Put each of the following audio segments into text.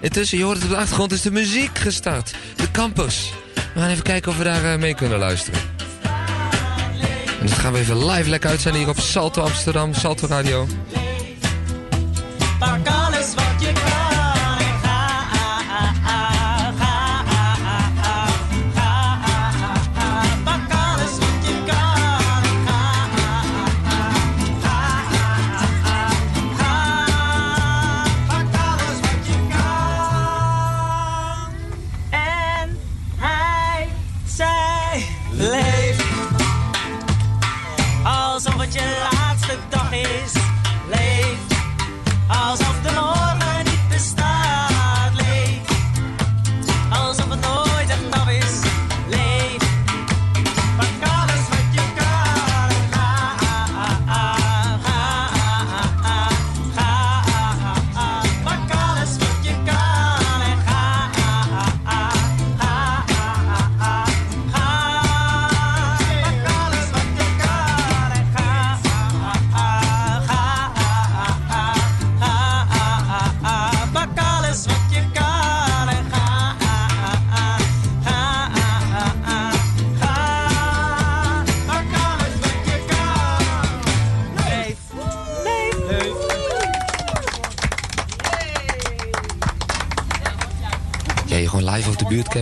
Intussen, je hoort het op de achtergrond, is de muziek gestart. De campus. We gaan even kijken of we daar eh, mee kunnen luisteren. En dan gaan we even live lekker uitzenden hier op Salto Amsterdam, Salto Radio.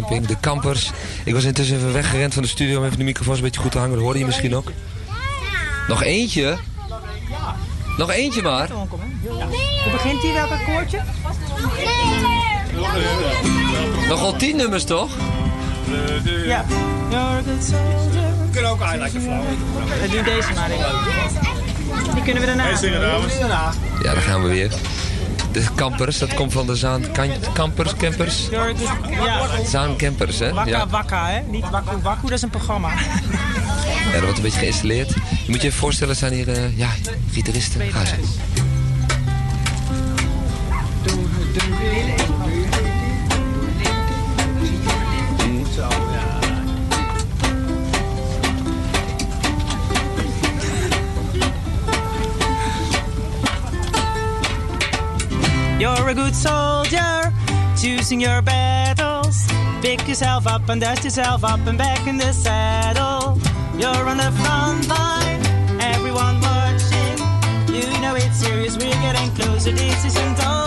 De kampers. Ik was intussen even weggerend van de studio om even de microfoons een beetje goed te hangen. Dat hoorde je misschien ook. Nog eentje? Nog eentje maar. Hoe begint hij? Welk akkoordje? Nog al tien nummers toch? Ja. We kunnen ook I Like the Flower. We doen deze maar even. Die kunnen we daarna. Hey, zingen dames. Ja, daar gaan we weer de kampers, dat komt van de Zaan... Kampers, campers? Ja. Zaan campers, hè? Wakka ja. Wakka, hè? Niet Wakku Wakku, dat is een programma. Ja, dat wordt een beetje geïnstalleerd. Je moet je even voorstellen, zijn hier, uh, ja, gitaristen. Ga ze. You're a good soldier, choosing your battles. Pick yourself up and dust yourself up and back in the saddle. You're on the front line, everyone watching. You know it's serious, we're getting closer, this isn't over.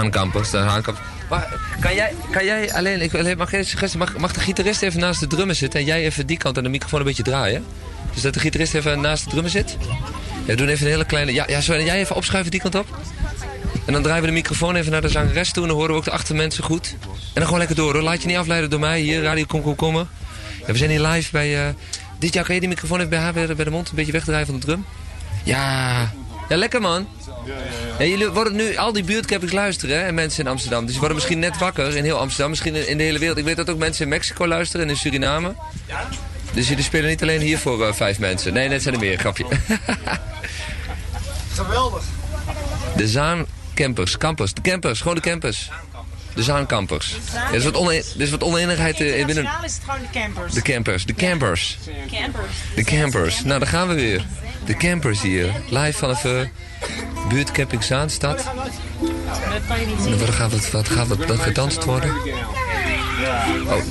Zaankampers, de Zaankampers. Maar kan jij, kan jij alleen, ik, wil- jij- mag, mag de gitarist even naast de drummer zitten en jij even die kant en de microfoon een beetje draaien? Dus dat de gitarist even naast de drummer zit? Ja, doen even een hele kleine, ja, ja jij even opschuiven die kant op? En dan draaien we de microfoon even naar de zangeres toe en dan horen we ook de achtermensen goed. En dan gewoon lekker door hoor, laat je niet afleiden door mij, hier, Radio Kom Kom Kommen. Ja, we zijn hier live bij, eh dit jaar kan je die microfoon even bij haar bij de mond een beetje wegdraaien van de drum? Ja, ja lekker man. Ja, jullie worden nu al die buurtcampings luisteren hè, en mensen in Amsterdam. Dus die worden misschien net wakker in heel Amsterdam, misschien in, in de hele wereld. Ik weet dat ook mensen in Mexico luisteren en in Suriname. Dus jullie spelen niet alleen hier voor eh, vijf mensen. Nee, net zijn er meer, grapje. Geweldig. De Zaancampers, campers, de campers, gewoon de campers. De Zaancampers. Ja, er is wat, one, er is wat oneenigheid eh, binnen Nationaal is het gewoon de campers. de campers. De campers. campers. De campers. Nou, daar gaan we weer. De campers hier. Live vanaf uh, buurtcamping Zaanstad. En wat gaat, wat, wat gaat wat, dat gedanst worden? Oh,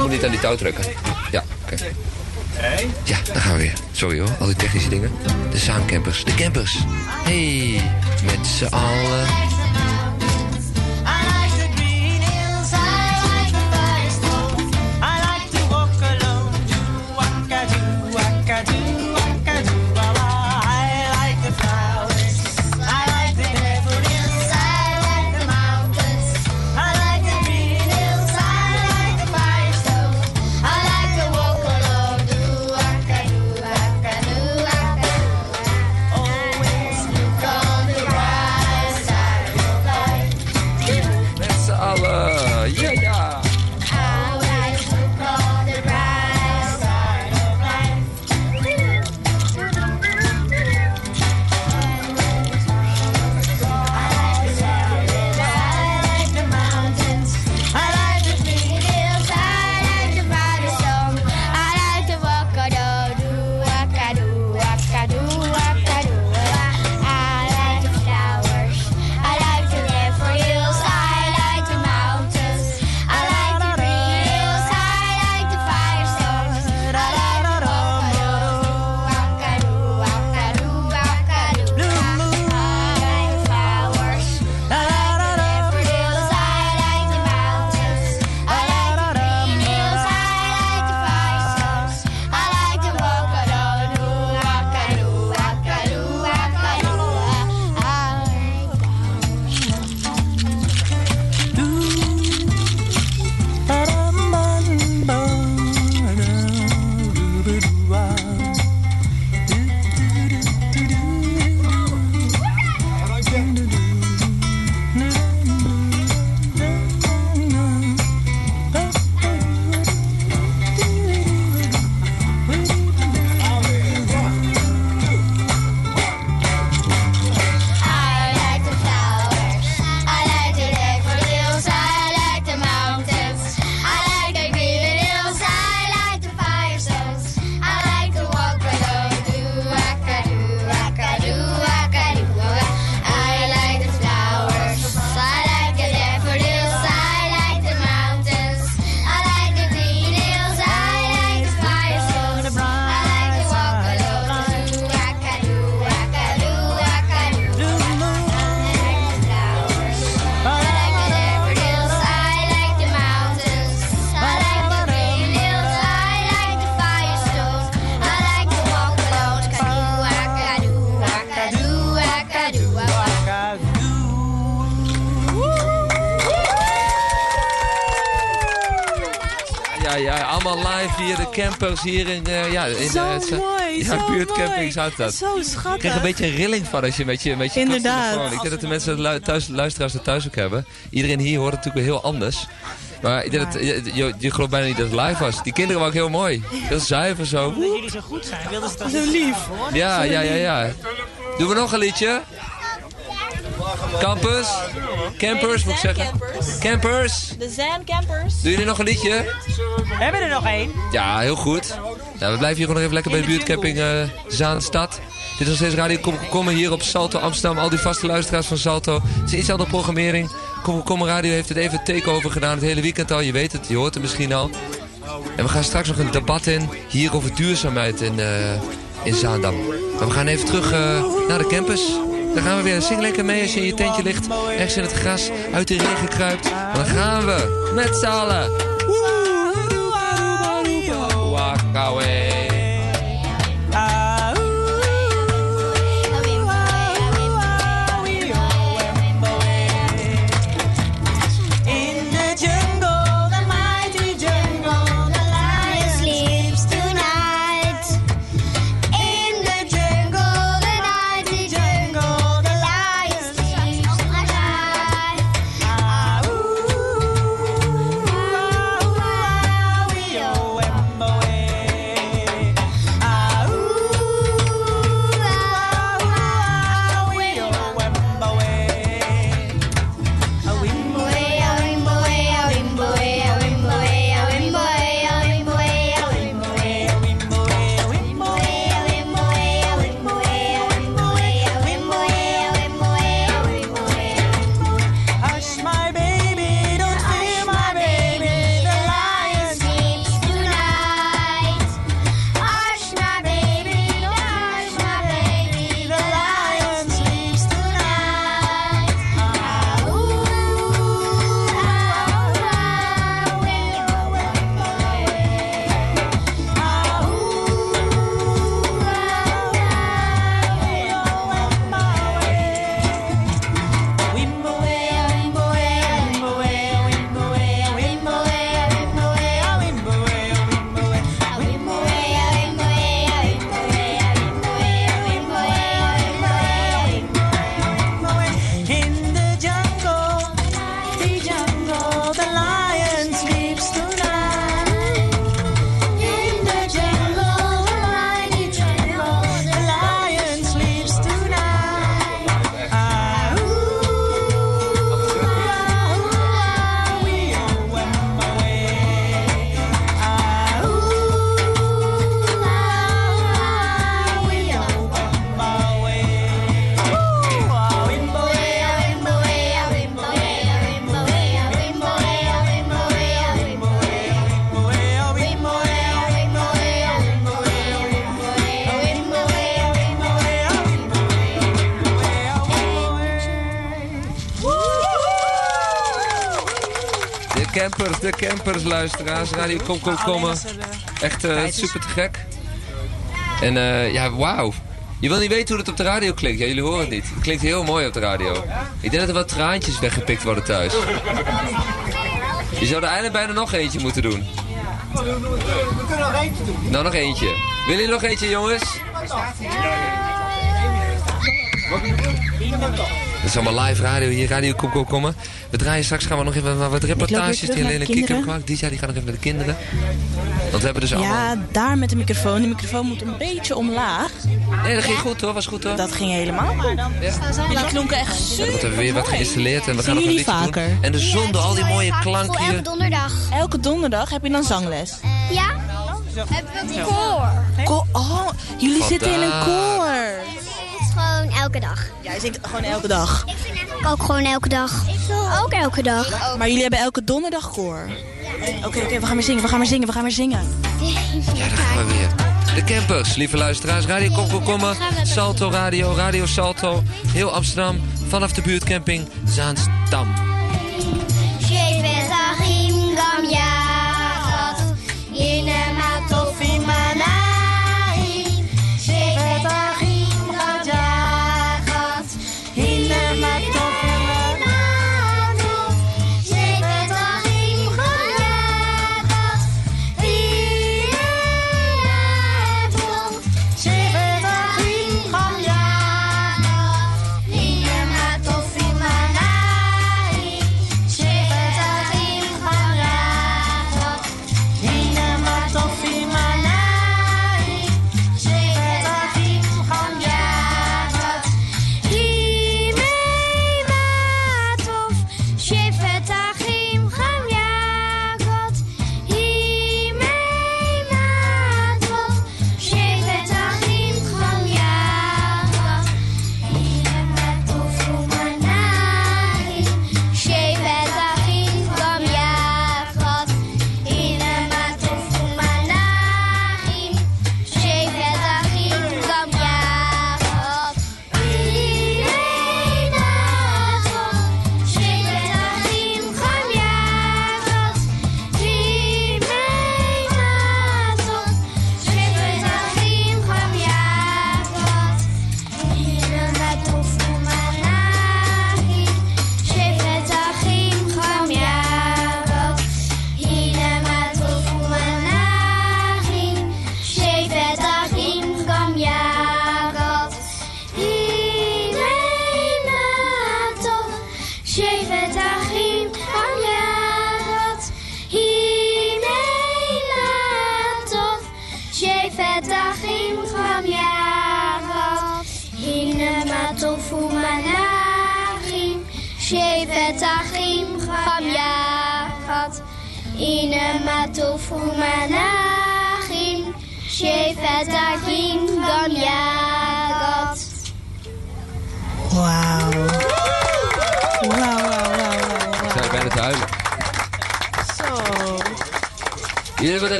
moet niet aan die touw trekken. Ja, oké. Ja, daar gaan we weer. Sorry hoor, al die technische dingen. De Zaancampers. De campers. Hey, met z'n allen. Ja, ja, allemaal live hier, de campers hier in, eh, ja, in Zo eh, het- mooi, ja, zo buurtcamping mooi. Zuidstad. Zo Ik schattig. krijg een beetje een rilling van als je met je, met je Inderdaad. Ik denk dat de mensen lu- thuis, luisteraars het thuis ook hebben. Iedereen hier hoort het natuurlijk weer heel anders. Maar ik denk dat, je, je, je gelooft bijna niet dat het live was. Die kinderen waren ook heel mooi. Heel zuiver zo. Dat jullie zo goed zijn, wilden ze dat Zo lief. Ja, ja, ja, ja. Doen we nog een liedje? Campus? Campers, moet ik zeggen. Campers? De Zen Campers. Doen jullie nog een liedje? We hebben er nog één. Ja, heel goed. Ja, we blijven hier gewoon nog even lekker bij de buurtcamping eh Zaanstad. Dit is nog steeds Radio Kom Kom hier op Salto Amsterdam. Al die vaste luisteraars van Salto. Het is iets andere programmering. Kom Kom Radio heeft het even takeover gedaan. Het hele weekend al. Je weet het, je hoort het misschien al. En we gaan straks nog een debat in. Hier over duurzaamheid in, eh, in Zaandam. Maar we gaan even terug eh, naar de campus. Dan gaan we weer. Zing lekker mee als je in je tentje ligt. Ergens in het gras, uit de regen kruipt. Dan gaan we met z'n allen. Campers, luisteraars. Radio Kom Kom Komen. Echt eh, super te gek. En eh, ja, wauw. Je wil niet weten hoe het op de radio klinkt. Ja, jullie horen het niet. Het klinkt heel mooi op de radio. Ik denk dat er wat traantjes weggepikt worden thuis. Je zou er eigenlijk bijna nog eentje moeten doen. We kunnen nog eentje doen. Nou, nog eentje. Willen jullie nog eentje, jongens? Dat is allemaal live radio hier, Radio Kom Kom Komen. We draaien straks, gaan we nog even wat reportages die alleen de een kick hebben kinderen. gemaakt. DJ die gaat nog even naar de kinderen. Want we hebben dus allemaal... Ja, daar met de microfoon. De microfoon moet een beetje omlaag. Nee, dat ging goed hoor, was goed hoor. Dat ging helemaal. Maar dan jullie klonken echt super. hebben we weer wat geïnstalleerd en we gaan nog een liedje vaker? doen. En de zon door al die mooie Elke klankjes. donderdag. Elke donderdag heb je dan zangles. Ja? Hebben we koor? Ko- oh, jullie zitten in een koor. Gewoon elke dag. Jij zingt gewoon elke dag. Ik vind eigenlijk ook gewoon elke dag. Ook elke dag. Maar jullie hebben elke donderdag koor. Oké, oké, we gaan weer zingen, we gaan weer zingen, we gaan weer zingen. Ja, daar gaan we weer. De campers, lieve luisteraars. Radio Kom Kom Komen. Salto Radio, Radio Salto. Heel Amsterdam. Vanaf de buurtcamping Zaanstam.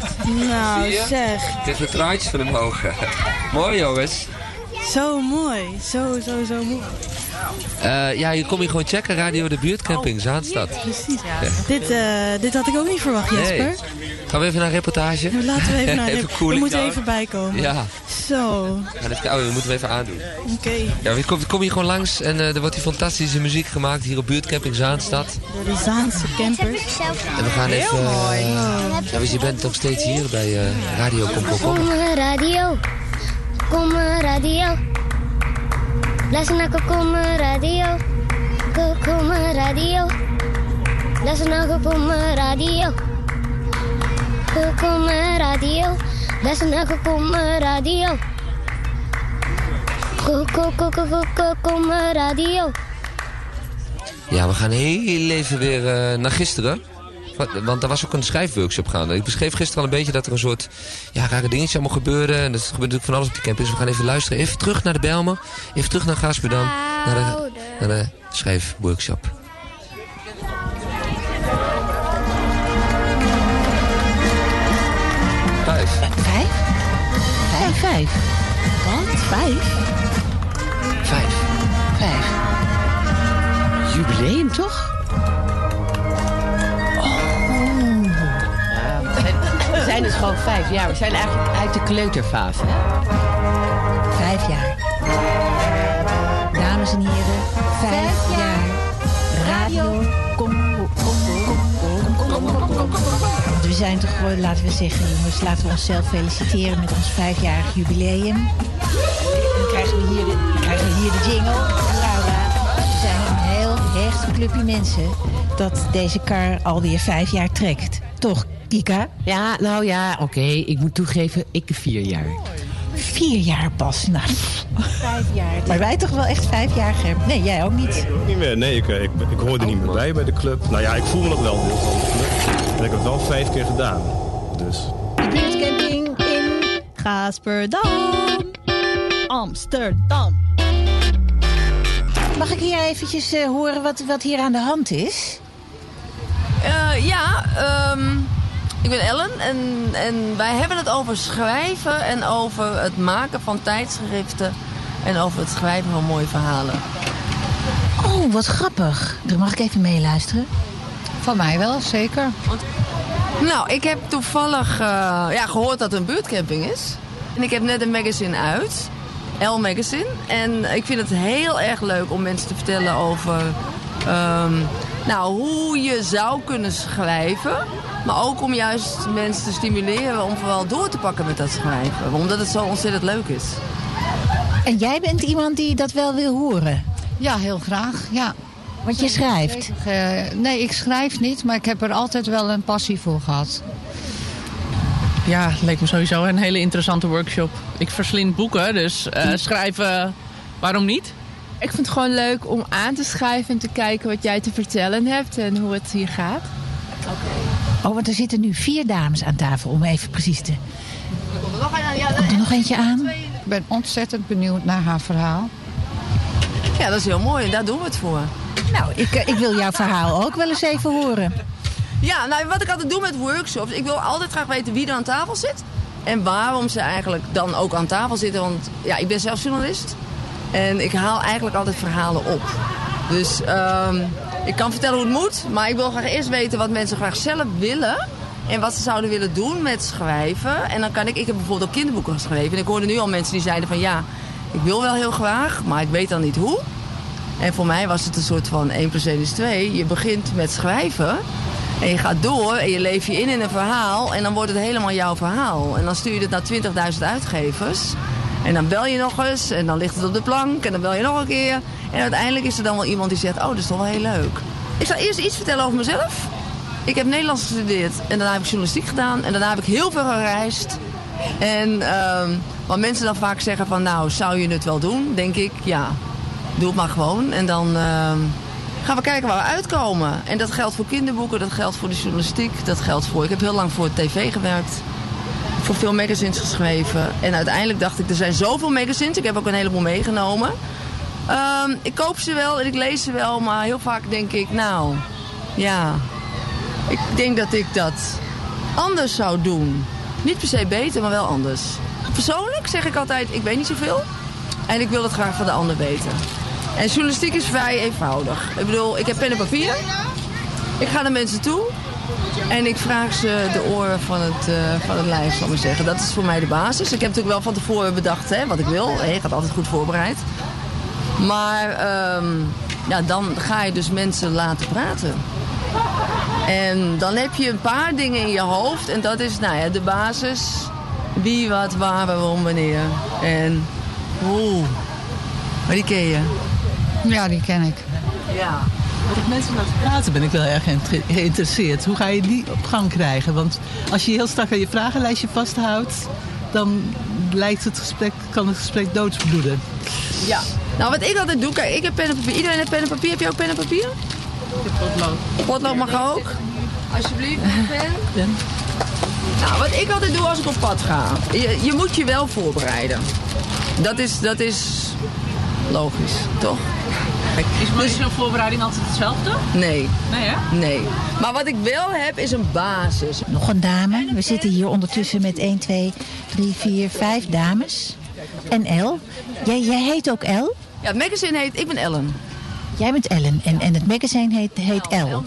Gemaakt. Nou, zeg. De traantjes van hem ogen. Mooi jongens. Zo mooi. Zo, zo, zo mooi. Eh, ja, je kom je gewoon checken. Radio de Buurtcamping, Zaanstad. Precies. Dit, eh, dit had ik ook niet verwacht, Jesper. Nee. Gaan we even naar een reportage? Nou, Laten we even naar Even We moeten even bijkomen. Ja. Zo. Ga even, oh, dat moeten we even aandoen. Oké. Ja, je komt kom hier gewoon langs en eh, er wordt hier fantastische muziek gemaakt hier op Buurtcamping Zaanstad. Door de Zaanse campers. En we gaan even... eh, ja, dus je bent nog steeds hier bij eh, Radio Kom Kom Kom. Kom radio, kom radio. Luister naar Kom radio, Kom radio. Luister naar Kom radio, Kom radio. Luister naar Kom radio. Kom radio. Ja, we gaan heel even weer eh, naar gisteren. Want er was ook een schrijfworkshop gaande. Ik beschreef gisteren al een beetje dat er een soort ja, rare dingetje allemaal gebeurde. En dat gebeurt natuurlijk van alles op die campus. We gaan even luisteren. Even terug naar de Belmen. Even terug naar Gaasperdam. Naar de, naar de schrijfworkshop. Vijf. Wat? Vijf? Vijf. Vijf. Jubileum, toch? Oh. we, zijn, we zijn dus gewoon vijf jaar. We zijn eigenlijk uit de kleuterfase. hè? Vijf jaar. Dames en heren, vijf jaar. Radio Kom, kom, kom, kom, kom, kom, kom, kom, kom. Want we zijn toch laten we zeggen, jongens, laten we onszelf feliciteren met ons vijfjarig jubileum. Dan krijgen we hier de, krijgen hier de jingle. Laura, we zijn een heel hecht clubje mensen dat deze kar alweer vijf jaar trekt. Toch, Kika? Ja, nou ja, oké. Ik moet toegeven, ik vier jaar. Vier jaar pas. Nou, vijf jaar. Maar wij toch wel echt vijf jaar, Gerb? Nee, jij ook niet. Niet meer, nee, ik, ik, ik hoor er niet meer bij bij de club. Nou ja, ik voel me nog wel deel van de club. En ik heb het wel vijf keer gedaan. Dus De buurtcamping in Gaasperdam. Amsterdam. Mag ik hier eventjes eh, horen wat, wat hier aan de hand is? Eh, ja, ehm, ik ben Ellen en, en wij hebben het over schrijven en over het maken van tijdschriften en over het schrijven van mooie verhalen. Oh, wat grappig. Dan mag ik even meeluisteren. Van mij wel, zeker. Nou, ik heb toevallig eh, ja, gehoord dat er een buurtcamping is. En ik heb net een magazine uit, L Magazine. En ik vind het heel erg leuk om mensen te vertellen over ehm, nou, hoe je zou kunnen schrijven. Maar ook om juist mensen te stimuleren om vooral door te pakken met dat schrijven. Omdat het zo ontzettend leuk is. En jij bent iemand die dat wel wil horen. Ja, heel graag. Ja. Want je schrijft. Eh, nee, ik schrijf niet, maar ik heb er altijd wel een passie voor gehad. Ja, het leek me sowieso een hele interessante workshop. Ik verslind boeken, dus eh, schrijven, waarom niet? Ik vind het gewoon leuk om aan te schrijven en te kijken wat jij te vertellen hebt en hoe het hier gaat. Oh, want er zitten nu vier dames aan tafel, om even precies te... Komt er nog eentje aan? Ik ben ontzettend benieuwd naar haar verhaal. Ja, dat is heel mooi en daar doen we het voor. Nou, ik, eh, ik wil jouw verhaal ook wel eens even horen. Ja, nou wat ik altijd doe met workshops, ik wil altijd graag weten wie er aan tafel zit. En waarom ze eigenlijk dan ook aan tafel zitten. Want ja, ik ben zelf journalist. En ik haal eigenlijk altijd verhalen op. Dus ehm, ik kan vertellen hoe het moet. Maar ik wil graag eerst weten wat mensen graag zelf willen. En wat ze zouden willen doen met schrijven. En dan kan ik, ik heb bijvoorbeeld ook kinderboeken geschreven. En ik hoorde nu al mensen die zeiden van ja, ik wil wel heel graag, maar ik weet dan niet hoe. En voor mij was het een soort van 1 plus 1 is 2. Je begint met schrijven. En je gaat door en je leeft je in in een verhaal. En dan wordt het helemaal jouw verhaal. En dan stuur je het naar 20.000 uitgevers. En dan bel je nog eens en dan ligt het op de plank en dan bel je nog een keer. En uiteindelijk is er dan wel iemand die zegt, oh, dat is toch wel heel leuk. Ik zal eerst iets vertellen over mezelf. Ik heb Nederlands gestudeerd en daarna heb ik journalistiek gedaan. En daarna heb ik heel veel gereisd. En ehm wat mensen dan vaak zeggen van, nou, zou je het wel doen? Denk ik, ja, doe het maar gewoon. En dan ehm, gaan we kijken waar we uitkomen. En dat geldt voor kinderboeken, dat geldt voor de journalistiek, dat geldt voor... Ik heb heel lang voor tv gewerkt, voor veel magazines geschreven. En uiteindelijk dacht ik, er zijn zoveel magazines. Ik heb ook een heleboel meegenomen. Ehm, ik koop ze wel en ik lees ze wel, maar heel vaak denk ik, nou, ja... Ik denk dat ik dat anders zou doen. Niet per se beter, maar wel anders. Persoonlijk zeg ik altijd, ik weet niet zoveel. En ik wil het graag van de ander weten. En journalistiek is vrij eenvoudig. Ik bedoel, ik heb pen en papier. Ik ga naar mensen toe. En ik vraag ze de oren van het, eh, van het lijf, zal ik maar zeggen. Dat is voor mij de basis. Ik heb natuurlijk wel van tevoren bedacht hè, wat ik wil. Je gaat altijd goed voorbereid. Maar ehm, ja, dan ga je dus mensen laten praten. En dan heb je een paar dingen in je hoofd. En dat is nou ja, de basis. Wie, wat, waar, waarom, wanneer. En oeh. Maar die ken je. Ja, die ken ik. Ja. Wat ik mensen laat praten ben ik wel erg ge- geïnteresseerd. Hoe ga je die op gang krijgen? Want als je heel strak aan je vragenlijstje vasthoudt, dan lijkt het gesprek, kan het gesprek doodsbloeden. Ja. Nou, wat ik altijd doe, kijk, ik heb pen en papier. Iedereen heeft pen en papier. Heb je ook pen en papier? Potlood. Potlood mag ook. Alsjeblieft, pen. Nou, wat ik altijd doe als ik op pad ga. Je, je moet je wel voorbereiden. Dat is, dat is logisch, toch? Is mijn voorbereiding altijd hetzelfde? Nee. Nee, hè? Nee. Maar wat ik wel heb is een basis. Nog een dame. We zitten hier ondertussen met 1, 2, 3, 4, 5 dames. En El. Jij, jij heet ook El? Ja, het magazine heet Ik ben Ellen. Jij bent Ellen en, en het magazine heet, heet El.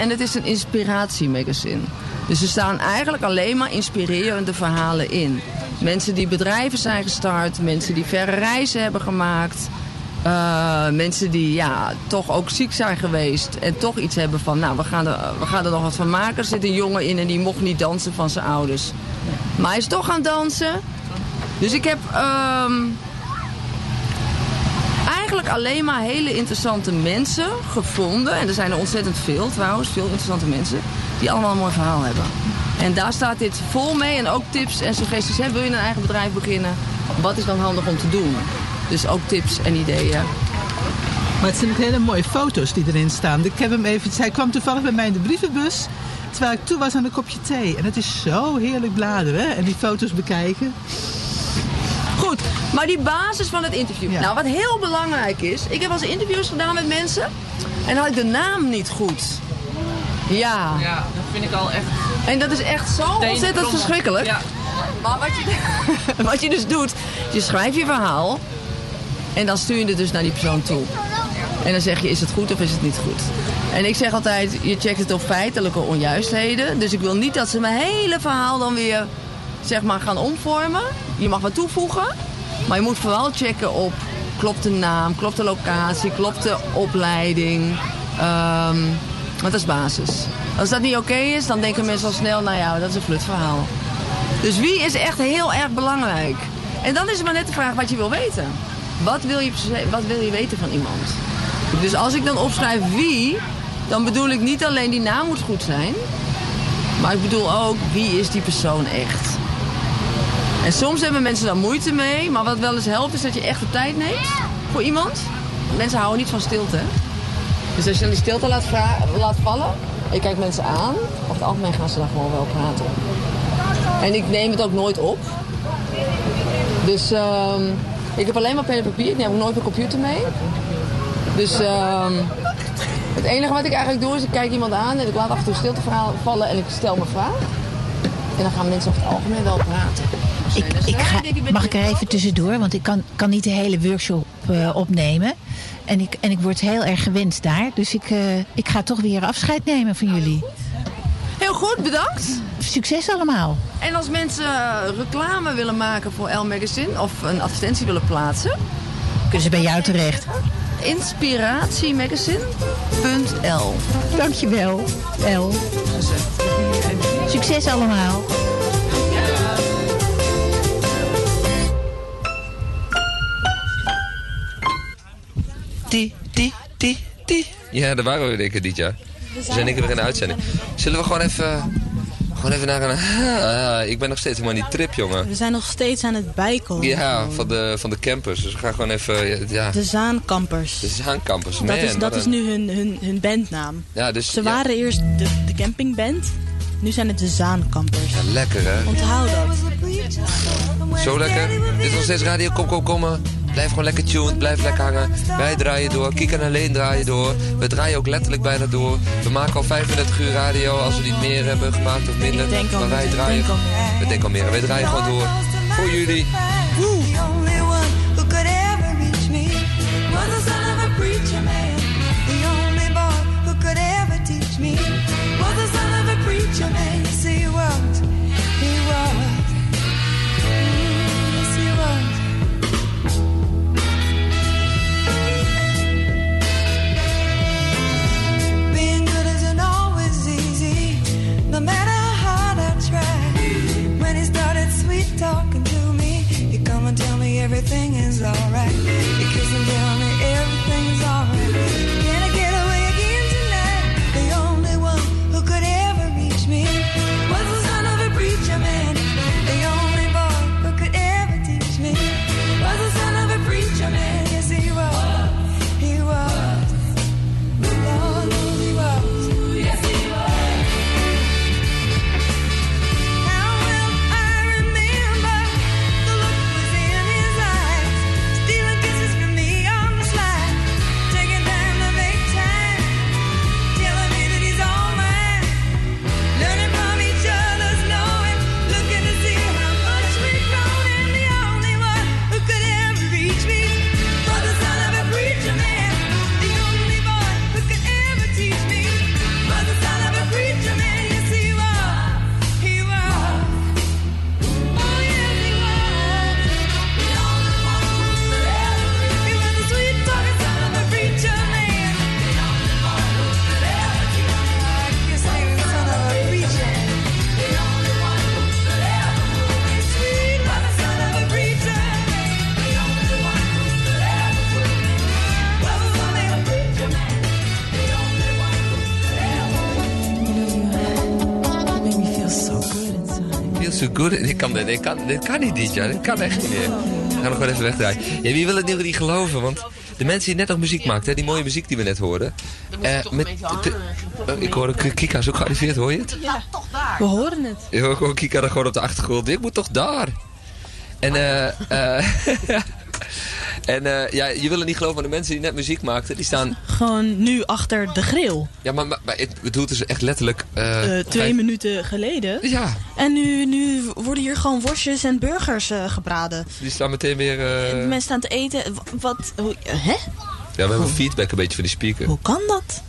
En het is een inspiratiemagazine. Dus er staan eigenlijk alleen maar inspirerende verhalen in. Mensen die bedrijven zijn gestart, mensen die verre reizen hebben gemaakt. Eh, mensen die ja, toch ook ziek zijn geweest en toch iets hebben van, nou, we gaan, er, we gaan er nog wat van maken. Er zit een jongen in en die mocht niet dansen van zijn ouders. Maar hij is toch gaan dansen. Dus ik heb ehm, eigenlijk alleen maar hele interessante mensen gevonden. En er zijn er ontzettend veel trouwens, veel interessante mensen. Die allemaal een mooi verhaal hebben. En daar staat dit vol mee en ook tips en suggesties. Hè, wil je een eigen bedrijf beginnen? Wat is dan handig om te doen? Dus ook tips en ideeën. Maar het zijn hele mooie foto's die erin staan. Ik heb hem even, hij kwam toevallig bij mij in de brievenbus. Terwijl ik toe was aan een kopje thee. En het is zo heerlijk bladeren en die foto's bekijken. Goed, maar die basis van het interview. Nou, wat heel belangrijk is. Ik heb eens interviews gedaan met mensen. En dan had ik de naam niet goed. Ja. Ja, dat vind ik al echt... En dat is echt zo ontzettend verschrikkelijk. Ja. Maar wat je, wat je dus doet, je schrijft je verhaal. En dan stuur je het dus naar die persoon toe. En dan zeg je, is het goed of is het niet goed? En ik zeg altijd, je checkt het op feitelijke onjuistheden. Dus ik wil niet dat ze mijn hele verhaal dan weer, zeg maar, gaan omvormen. Je mag wat toevoegen. Maar je moet vooral checken op, klopt de naam, klopt de locatie, klopt de opleiding. Ehm, want dat is basis. Als dat niet oké is, dan denken mensen al snel, nou ja, dat is een flutverhaal. Dus wie is echt heel erg belangrijk? En dan is het maar net de vraag wat je wil weten. Wat wil je, wat wil je weten van iemand? Dus als ik dan opschrijf wie, dan bedoel ik niet alleen die naam moet goed zijn. Maar ik bedoel ook wie is die persoon echt. En soms hebben mensen daar moeite mee. Maar wat wel eens helpt is dat je echt de tijd neemt voor iemand. Mensen houden niet van stilte. Dus als je dan die stilte laat, vallen. En je kijkt mensen aan. Over het algemeen gaan ze daar gewoon wel praten. En ik neem het ook nooit op. Dus ehm, ik heb alleen maar pen en papier. Ik ook nooit mijn computer mee. Dus ehm, het enige wat ik eigenlijk doe is ik kijk iemand aan en ik laat af en toe stilte vallen en ik stel mijn vraag. En dan gaan mensen over het algemeen wel praten. Ik, ik ga, mag ik er even tussendoor? Want ik kan, kan niet de hele workshop eh, opnemen. En ik, en ik word heel erg gewend daar. Dus ik, eh, ik ga toch weer afscheid nemen van jullie. Nou, goed, bedankt. Succes allemaal. En als mensen reclame willen maken voor L Magazine of een advertentie willen plaatsen... Kunnen ze bij jou terecht. Inspiratiemagazine.l Dankjewel, L. Succes allemaal. Ti, ti, ti, ti. Ja, daar waren we denk ik dit jaar. We zijn keer weer in de uitzending. Zullen we gewoon even... Gewoon even naar een... Ah, ik ben nog steeds helemaal in die trip, jongen. We zijn nog steeds aan het bijkomen. Ja, van de, van de campers. Dus we gaan gewoon even... Ja, De Zaankampers. de Zaancampers. Dat is, dat is nu hun, hun, hun bandnaam. Ja, dus... Ze ja. waren eerst de, de campingband. Nu zijn het de Zaankampers. Ja, lekker, hè? Onthoud dat. Zo lekker. Dit is nog steeds radio. Kom, kom, kom. Blijf gewoon lekker tuned. Blijf lekker hangen. Wij draaien door. Kiek en alleen draaien door. We draaien ook letterlijk bijna door. We maken al 35 uur radio als we niet meer hebben gemaakt of minder. maar wij draaien. We denken al meer. Wij draaien gewoon door. Voor jullie. Everything is alright. Dit kan, dit kan, niet dit jaar. Dit kan echt niet meer. We gaan nog gewoon even wegdraaien. Ja, wie wil het nu niet geloven? Want de mensen die net nog muziek maakten, hè, die mooie muziek die we net hoorden. eh, met de- Oh, ik hoorde Kika is ook gearriveerd, hoor je het? Ja, toch daar. We horen het. Ik hoor Kika er gewoon op de achtergrond. Ik moet toch daar? En eh... eh en eh, ja, je wil het niet geloven, maar de mensen die net muziek maakten, die staan... Gewoon nu achter de grill. Ja, maar, maar, maar het bedoelt dus echt letterlijk... eh, Eh, twee vijf- minuten geleden. Ja. En nu, nu worden hier gewoon worstjes en burgers gebraden. Die staan meteen weer... Mensen staan te eten. Wat? Hoe, hè? Ja, we hebben feedback een beetje van die speaker. Hoe kan dat?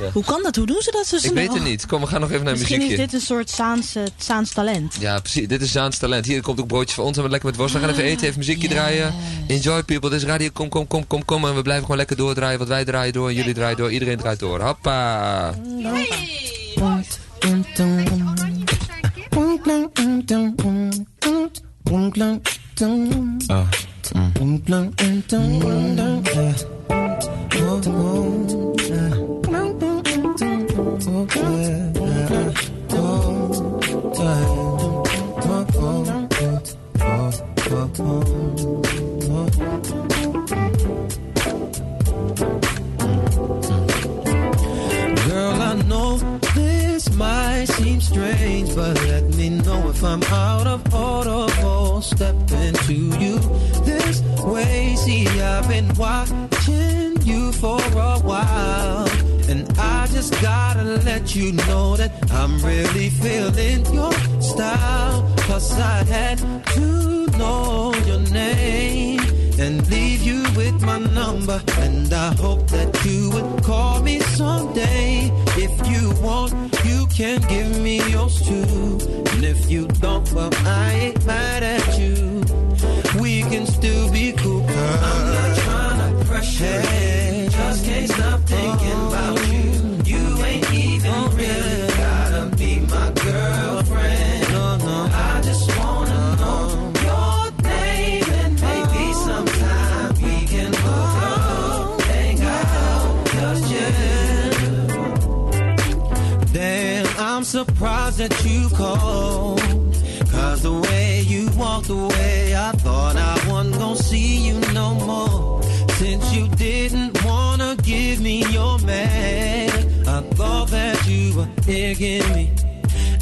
Ja. Hoe kan dat? Hoe doen ze dat zo Ik snel? weet het niet. Kom, we gaan nog even naar een Misschien is muziekje. dit een soort Zaans, Zaans talent. Ja, precies. Dit is Zaans talent. Hier komt ook broodjes voor ons en we lekker met worst. We gaan even eten, even muziekje draaien. Enjoy people. Dit is radio. Kom, kom, kom, kom, kom. En we blijven gewoon lekker doordraaien. Want wij draaien door en jullie draaien door. Iedereen draait door. Hoppa. Girl, you know that I'm really feeling your style. Cause I had to know your name and leave you with my number. And I hope that you would call me someday. If you want, you can give me yours too. And if you don't, well, I ain't mad at you. That you called. Cause the way you walked away, I thought I wasn't gonna see you no more. Since you didn't wanna give me your man, I thought that you were digging me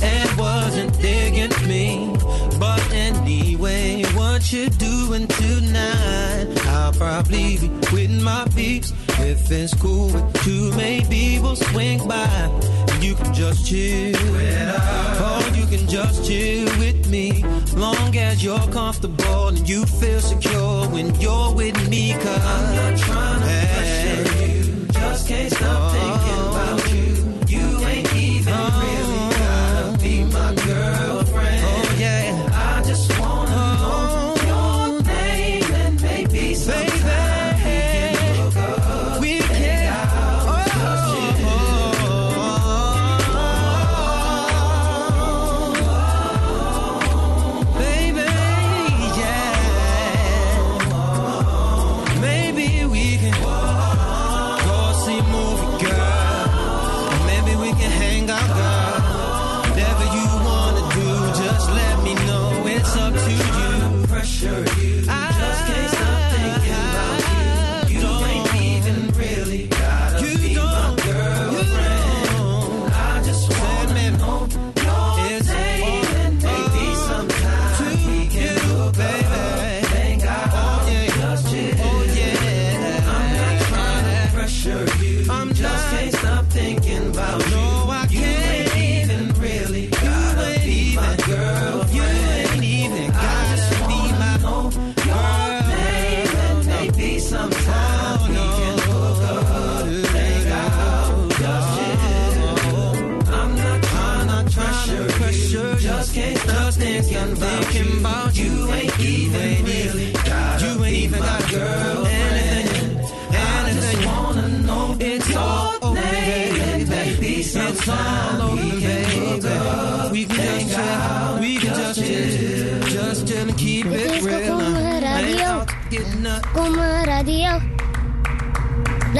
and wasn't digging me. But anyway, what you doing tonight? I'll probably be with my peeps. If it's cool with you, maybe we'll swing by. You can just chill. Oh, you can just chill with me. Long as you're comfortable and you feel secure when you're with me. Cause I'm not trying to pressure you. Just can't stop thinking oh.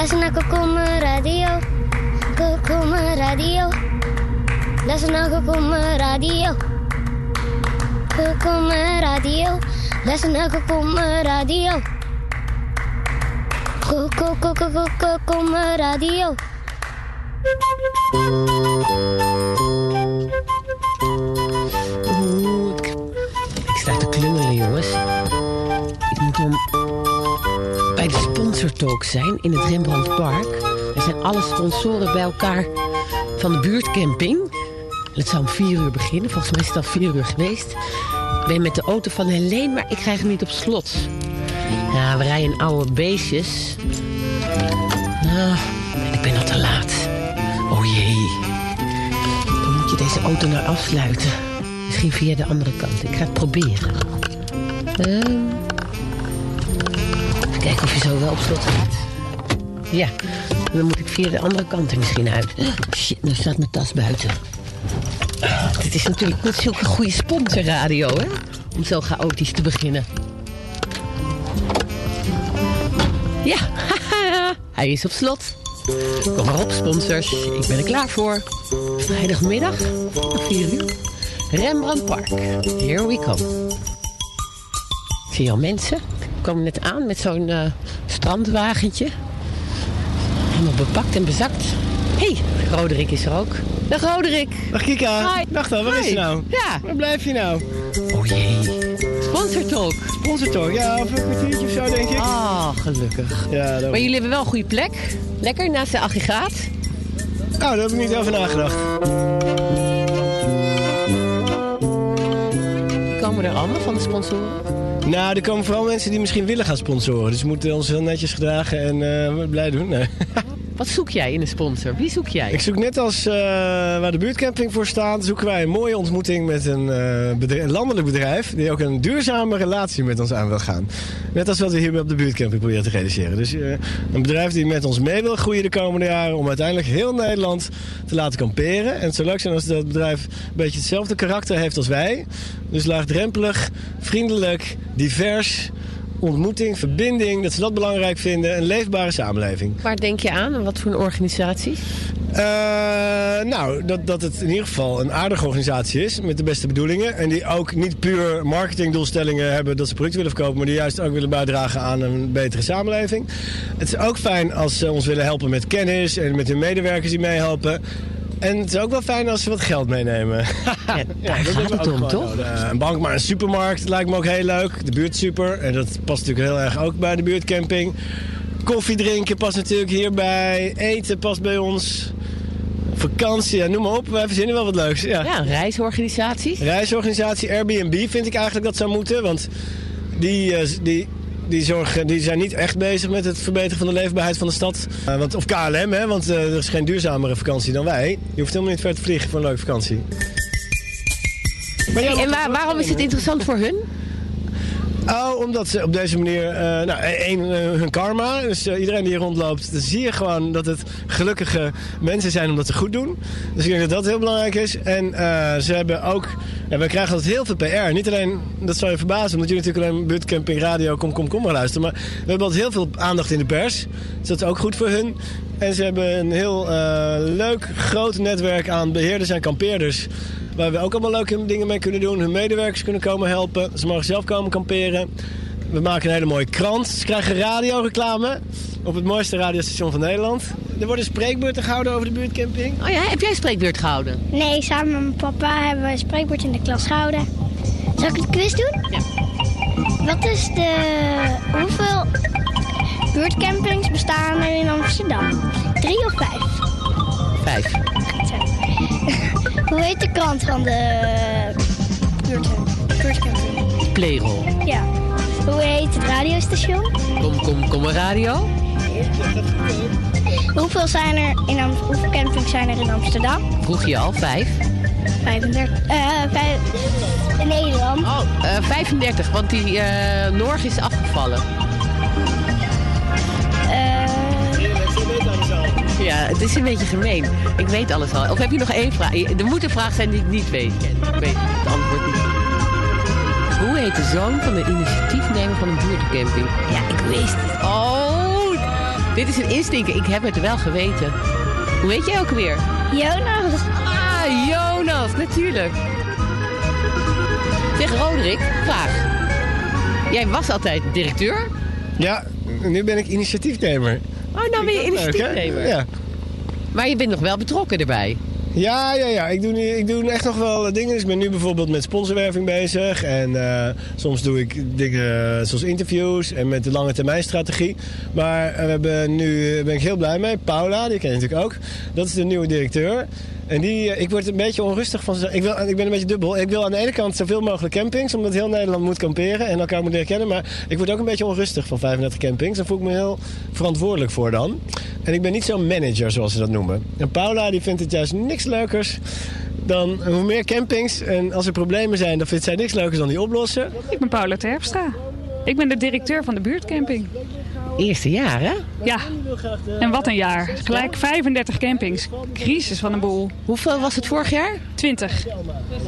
Luister naar Kokoma Radio. Kokoma Radio. Luister naar Kokoma Radio. Kokoma Radio. Luister naar Kokoma Radio. Kokoma Radio. Sponsortalk zijn in het Rembrandtpark. Er zijn alle sponsoren bij elkaar van de buurtcamping. Het zou om vier uur beginnen. Volgens mij is het al vier uur geweest. Ik ben met de auto van Helene, maar ik krijg hem niet op slot. Ja, we rijden oude beestjes. En ik ben al te laat. Oh jee. Dan moet je deze auto nou afsluiten. Misschien via de andere kant. Ik ga het proberen. Ehm. Even kijken of je zo wel op slot gaat. Ja, dan moet ik via de andere kant er misschien uit. Shit, nu staat mijn tas buiten. Dit is natuurlijk niet zulke goede sponsorradio, hè? Om zo chaotisch te beginnen. Ja, hij is op slot. Kom maar op, sponsors. Ik ben er klaar voor. Vrijdagmiddag, 4 uur. Rembrandt Park. Here we come. Zie al mensen. Kwam net aan met zo'n eh, strandwagentje. Helemaal bepakt en bezakt. Hé, hey, Roderick is er ook. Dag Roderick. Dag Kika. Hi. Dag dan, waar is je nou? Ja. Waar blijf je nou? Oh jee. Sponsor Talk. Sponsor Talk, ja, over een kwartiertje of zo denk ik. Ah, gelukkig. Ja, dat... Maar jullie hebben wel een goede plek. Lekker naast de aggregaat. Oh, daar heb ik niet over nagedacht. Komen er allemaal van de sponsoren? Nou, er komen vooral mensen die misschien willen gaan sponsoren. Dus we moeten ons heel netjes gedragen en eh, blij doen. Wat zoek jij in een sponsor? Wie zoek jij? Ik zoek net als eh, waar de buurtcamping voor staat, zoeken wij een mooie ontmoeting met een, eh, een landelijk bedrijf die ook een duurzame relatie met ons aan wil gaan. Net als wat we hier op de buurtcamping proberen te realiseren. Dus eh, een bedrijf die met ons mee wil groeien de komende jaren om uiteindelijk heel Nederland te laten kamperen. En het zou leuk zijn als dat bedrijf een beetje hetzelfde karakter heeft als wij. Dus laagdrempelig, vriendelijk, divers ontmoeting, verbinding, dat ze dat belangrijk vinden. Een leefbare samenleving. Waar denk je aan? En wat voor een organisatie? Eh, nou, dat, dat het in ieder geval een aardige organisatie is met de beste bedoelingen. En die ook niet puur marketingdoelstellingen hebben dat ze producten willen verkopen, maar die juist ook willen bijdragen aan een betere samenleving. Het is ook fijn als ze ons willen helpen met kennis en met hun medewerkers die meehelpen. En het is ook wel fijn als ze wat geld meenemen. Ja, daar dat gaat het om, toch? Eh, Een bank, maar een supermarkt lijkt me ook heel leuk. De buurtsuper. En dat past natuurlijk heel erg ook bij de buurtcamping. Koffie drinken past natuurlijk hierbij. Eten past bij ons. Vakantie, ja, noem maar op. Wij verzinnen wel wat leuks. Ja. Ja, reisorganisaties. Reisorganisatie Airbnb vind ik eigenlijk dat zou moeten. Want die, eh, die, die, zorgen, die zijn niet echt bezig met het verbeteren van de leefbaarheid van de stad. Eh, want, of KLM, hè, want eh, er is geen duurzamere vakantie dan wij. Je hoeft helemaal niet ver te vliegen voor een leuke vakantie. Maar ja, en waar- waarom is het interessant voor hun? Oh, omdat ze op deze manier, eh, nou, één, eh, hun karma. Dus eh, iedereen die hier rondloopt, dan zie je gewoon dat het gelukkige mensen zijn omdat ze goed doen. Dus ik denk dat dat heel belangrijk is. En ze hebben ook, ja, wij krijgen altijd heel veel PR. Niet alleen, dat zou je verbazen, omdat jullie natuurlijk alleen buurtcamping, radio, kom, kom, kom maar luisteren. Maar we hebben altijd heel veel aandacht in de pers. Dus dat is ook goed voor hun. En ze hebben een heel eh, leuk, groot netwerk aan beheerders en kampeerders. Waar we ook allemaal leuke dingen mee kunnen doen. Hun medewerkers kunnen komen helpen. Ze mogen zelf komen kamperen. We maken een hele mooie krant. Ze krijgen radioreclame op het mooiste radiostation van Nederland. Er worden spreekbeurten gehouden over de buurtcamping. Oh ja, heb jij spreekbeurt gehouden? Nee, samen met mijn papa hebben we een spreekwoord in de klas gehouden. Zal ik het quiz doen? Ja. Wat is de... Hoeveel buurtcampings bestaan er in Amsterdam? Drie of vijf? Vijf. Hoe heet de krant van de buurt, buurtcamping? Playroll. Ja. Hoe heet het radiostation? Kom, kom, kom een radio. Hoeveel, zijn er in Am- hoeveel campings zijn er in Amsterdam? Vroeg je al, vijf. 35. Eh, vijf, in Nederland. Oh, eh, 35, want die eh Norg is afgevallen. Ja, het is een beetje gemeen. Ik weet alles al. Of heb je nog één vraag? Er moet een vraag zijn die ik niet weet. Ik weet het antwoord niet. Hoe heet de zoon van de initiatiefnemer van een buurtcamping? Ja, ik wist het. Oh, dit is een instinker. Ik heb het wel geweten. Hoe heet jij ook weer? Jonas. Ah, Jonas, natuurlijk. Zeg, Roderick, vraag. Jij was altijd directeur. Ja, nu ben ik initiatiefnemer. Oh, nou ben je initiatiefnemer. Ja. Maar je bent nog wel betrokken erbij. Ja, ja, ja. Ik doe, ik doe echt nog wel eh, dingen. Dus ik ben nu bijvoorbeeld met sponsorwerving bezig. En eh, soms doe ik dingen eh, zoals interviews en met de lange termijn strategie. Maar we hebben nu ben ik heel blij mee. Paula, die ken je natuurlijk ook. Dat is de nieuwe directeur. En die, eh, ik word een beetje onrustig van. Ik, wil, ik ben een beetje dubbel. Ik wil aan de ene kant zoveel mogelijk campings, omdat heel Nederland moet kamperen en elkaar moet leren kennen. Maar ik word ook een beetje onrustig van 35 campings. Daar voel ik me heel verantwoordelijk voor dan. En ik ben niet zo'n manager, zoals ze dat noemen. En Paula, die vindt het juist niks leukers dan hoe meer campings. En als er problemen zijn, dan vindt zij niks leukers dan die oplossen. Ik ben Paula Terpstra. Ik ben de directeur van de buurtcamping. Eerste jaar, hè? Ja. En wat een jaar. Gelijk 35 campings. Crisis van een boel. Hoeveel was het vorig jaar? 20.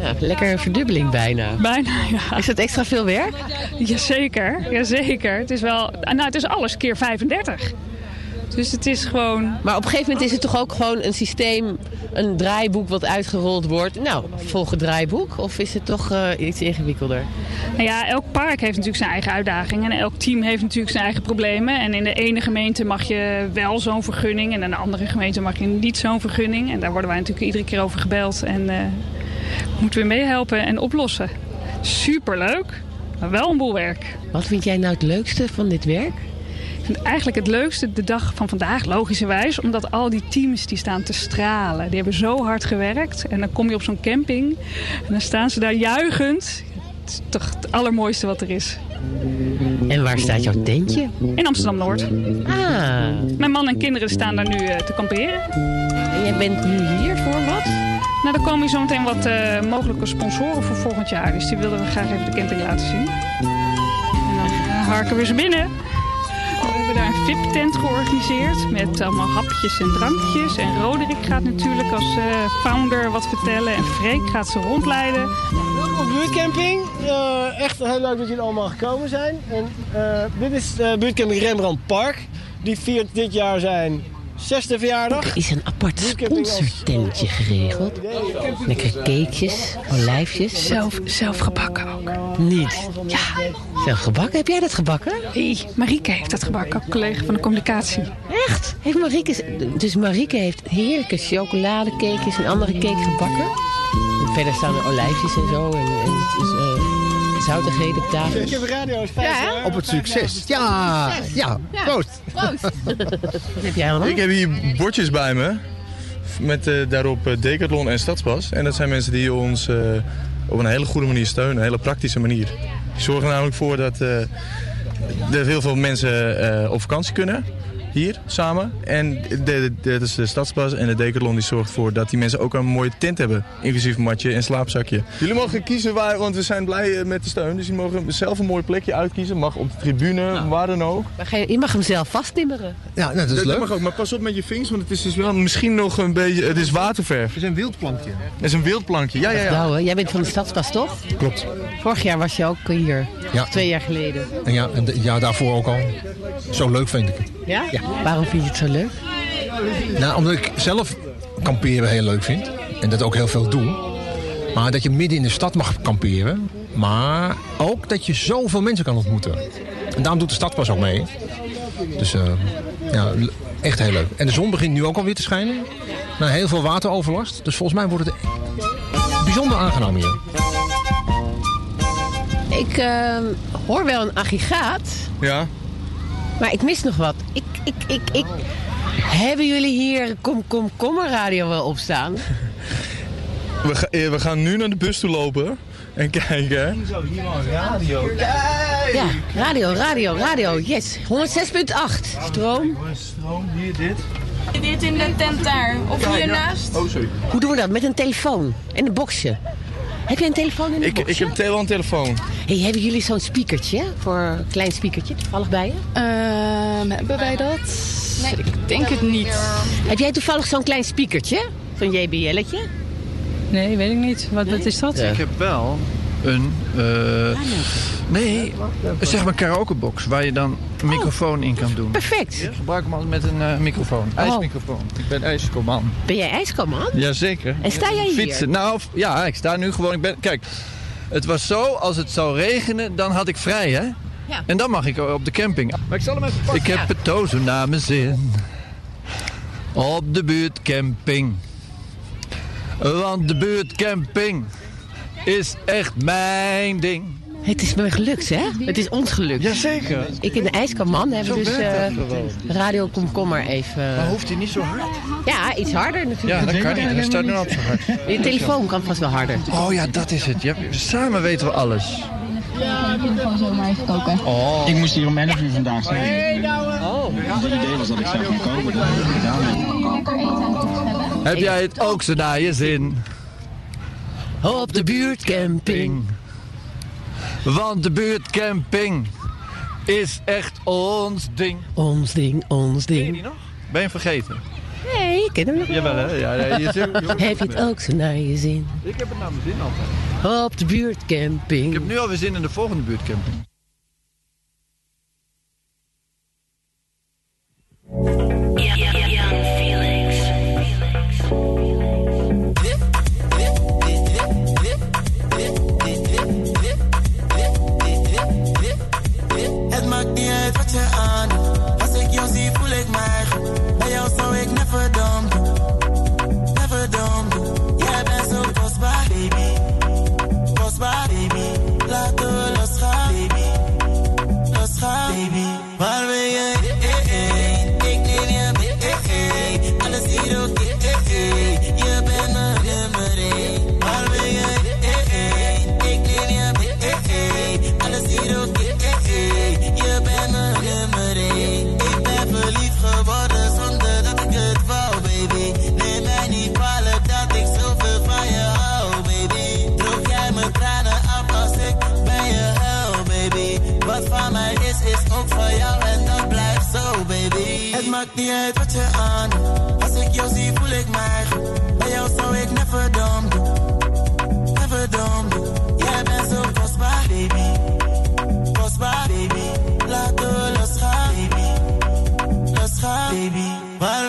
Ja, lekker een verdubbeling bijna. Bijna, ja. Is dat extra veel werk? Jazeker, jazeker. Het is wel... Nou, het is alles keer 35. Dus het is gewoon... Maar op een gegeven moment is het toch ook gewoon een systeem, een draaiboek wat uitgerold wordt. Nou, volg het draaiboek. Of is het toch eh, iets ingewikkelder? Nou ja, elk park heeft natuurlijk zijn eigen uitdagingen. En elk team heeft natuurlijk zijn eigen problemen. En in de ene gemeente mag je wel zo'n vergunning. En in de andere gemeente mag je niet zo'n vergunning. En daar worden wij natuurlijk iedere keer over gebeld. En eh, moeten we meehelpen en oplossen. Superleuk, maar wel een boel werk. Wat vind jij nou het leukste van dit werk? Ik vind eigenlijk het leukste de dag van vandaag, logischerwijs. Omdat al die teams die staan te stralen. Die hebben zo hard gewerkt. En dan kom je op zo'n camping. En dan staan ze daar juichend. Het is toch het allermooiste wat er is. En waar staat jouw tentje? In Amsterdam-Noord. Ah. Mijn man en kinderen staan daar nu eh, te kamperen. En jij bent nu hier voor wat? Nou, er komen hier zometeen wat eh, mogelijke sponsoren voor volgend jaar. Dus die wilden we graag even de camping laten zien. En dan eh, harken we ze binnen. Daar een VIP-tent georganiseerd met allemaal hapjes en drankjes. En Roderick gaat natuurlijk als eh, founder wat vertellen en Freek gaat ze rondleiden. Op buurtcamping. Eh, echt heel leuk dat jullie allemaal gekomen zijn. En, eh, dit is buurtcamping Rembrandt Park. Die viert dit jaar zijn zesde verjaardag. Er is een apart sponsortentje geregeld. Lekker cakejes, olijfjes. Zelf, zelf gebakken ook. Niet. Ja, zelf gebakken. Heb jij dat gebakken? Nee, Marieke heeft dat gebakken, collega van de communicatie. Echt? Heeft Marieke, dus Marieke heeft heerlijke chocoladecakejes en andere cake gebakken. En verder staan er olijfjes en zo. En, en het is, eh, zoutigheden op tafel. Ik heb radio. Op het succes. Ja, ja. Proost. heb jij allemaal? Ik heb hier bordjes bij me. Met eh, daarop eh, Decathlon en Stadspas. En dat zijn mensen die ons eh, op een hele goede manier steunen. Een hele praktische manier. Die zorgen er namelijk voor dat eh, er heel veel mensen eh, op vakantie kunnen. Hier, samen. En dat is de Stadspas en de Decathlon die zorgt ervoor dat die mensen ook een mooie tent hebben. Inclusief matje en slaapzakje. Jullie mogen kiezen waar, want we zijn blij eh, met de steun. Dus jullie mogen zelf een mooi plekje uitkiezen. Mag op de tribune, waar dan ook. Maar je, mag hem zelf vasttimmeren. Ja, nou, dat is leuk. mag ook, maar pas op met je vingers, want het is dus wel misschien nog een beetje... Het is waterverf. Het is een wildplankje. Het is een wildplankje, ja, ja, ja. Nou, hè, jij bent van de Stadspas, toch? Klopt. Vorig jaar was je ook hier. Ja. Twee jaar geleden. En ja, en de- ja, daarvoor ook al. Zo leuk vind ik het. Ja? Waarom vind je het zo leuk? Nou, omdat ik zelf kamperen heel leuk vind. En dat ook heel veel doe. Maar dat je midden in de stad mag kamperen. Maar ook dat je zoveel mensen kan ontmoeten. En daarom doet de stad pas ook mee. Dus eh, ja, echt heel leuk. En de zon begint nu ook alweer te schijnen. Na heel veel wateroverlast. Dus volgens mij wordt het bijzonder aangenaam hier. Ik ehm, hoor wel een aggregaat, Ja. Maar ik mis nog wat. Ik, ik, ik, ik... Hebben jullie hier Kom Kom Kommer radio wel op staan? We, ga- eh, we gaan nu naar de bus toe lopen en kijken. Zo, hier al radio. Ja, radio, radio, radio. Yes, 106.8. Stroom. Stroom, hier dit. Dit in de tent daar. Of hiernaast. Oh, sorry. Hoe doen we dat? Met een telefoon en een boxje. Heb jij een telefoon in een Ik, ik heb wel een telefoon. Hey, hebben jullie zo'n speakertje? Voor een klein speakertje, toevallig bij je? Ehm, hebben wij dat? Ik denk het niet. Heb jij toevallig zo'n klein speakertje? Zo'n JBL'tje? Nee, weet ik niet. Wat, wat is dat? Ik heb wel een, eh, nee, zeg maar karaokebox waar je dan een microfoon in kan doen. Perfect. Ik gebruik hem altijd met een eh, microfoon, ijsmicrofoon. Ik ben ijskoman. Ben jij ijskoman? Jazeker. En sta jij hier? Fietsen. Nou, ja, ik sta nu gewoon. Ik ben, kijk, het was zo, als het zou regenen, dan had ik vrij, hè? Ja. En dan mag ik op de camping. Maar ik zal hem even pakken. Ik heb het zo naar mijn zin. Op de buurtcamping. Want de buurtcamping is echt mijn ding. Het is me gelukt, hè? Het is ons gelukt. Jazeker. Ik en de ijskoman hebben dus eh, dat gewoon. radio komkommer even... Maar hoeft hij niet zo hard? Ja, iets harder natuurlijk. Ja, dat kan niet. Hij staat nu al op zo hard. Je telefoon kan vast wel harder. Oh ja, dat is het. Ja, samen weten we alles. Ja, ik gewoon zomaar even koken. Oh. Ik moest hier om 11 uur vandaag zijn. Oh. Het idee was dat ik zou gaan koken. Dat heb ik gedaan. Heb jij het ook zo naar je zin? Op de buurtcamping. Want de buurtcamping is echt ons ding. Ons ding, ons Ken je ding. die nog? Ben je hem vergeten? Nee, ik ken hem nog wel. Jawel hè? Ja, ja, je Heb je het ook zo naar je zin? Ik heb het naar mijn zin altijd. Op de buurtcamping. Ik heb nu alweer zin in de volgende buurtcamping. Het niet maakt niet uit wat je aan Als ik jou zie, voel ik mij. Bij jou zou ik never verdomd doen. Net verdomd doen. Jij bent zo kostbaar, baby. Kostbaar, baby. Laat los gaan, baby. Los gaan, baby. Maar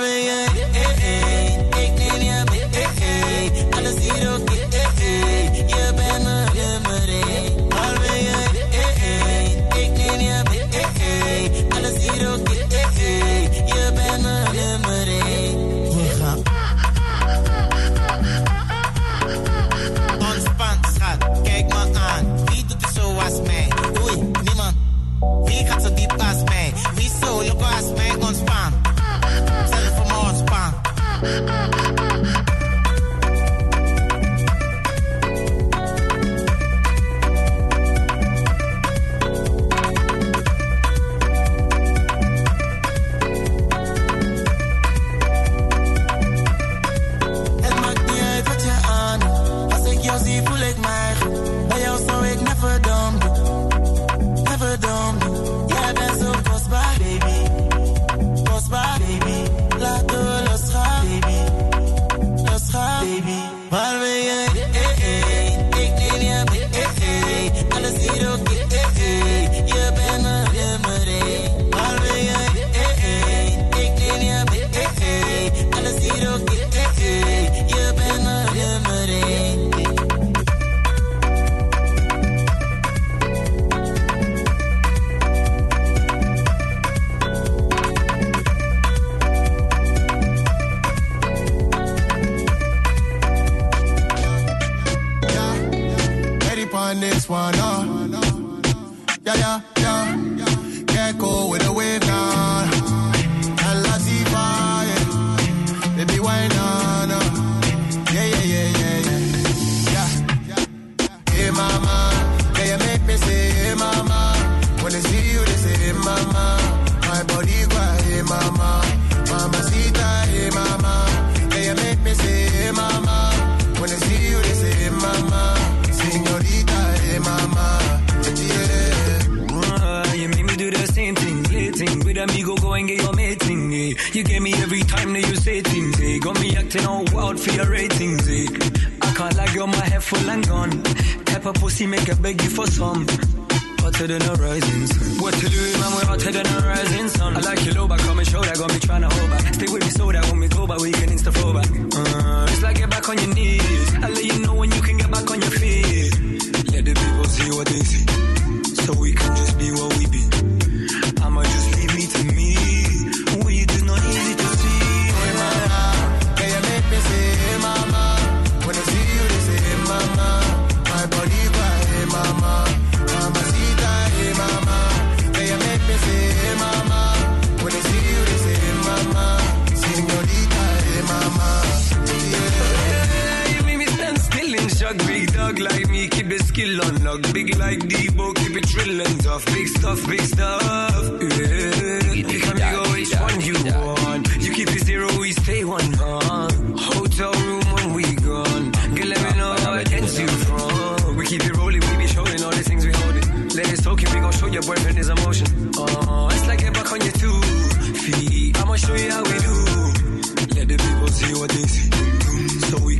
on one, one, oh. Yeah, yeah, yeah. waiting all world for your ratings, eh? I can't lie, your my head full and gone. Type of pussy make a beg you for some. Hotter than a rising sun. What to do, man, we're hotter than a rising sun. I like your low back, come and show that. got me trying to hold back. Stay with me so that when we go back, we can insta flow back. Uh, it's like get back on your knees. I let you know when you can get back on your feet. Let the people see what they see. skill unlocked. Big like Debo, keep it real tough. Big stuff, big stuff. Yeah. You can go which one you want. You keep it zero, we stay one huh? Hotel room when we gone. get let me know how it you from. We keep it rolling, we be showing all the things we holding. Ladies talking, we gon' show your boyfriend his emotion. Uh, it's like a back on your two feet. I'ma show you how we do. Let the people see what they see. So we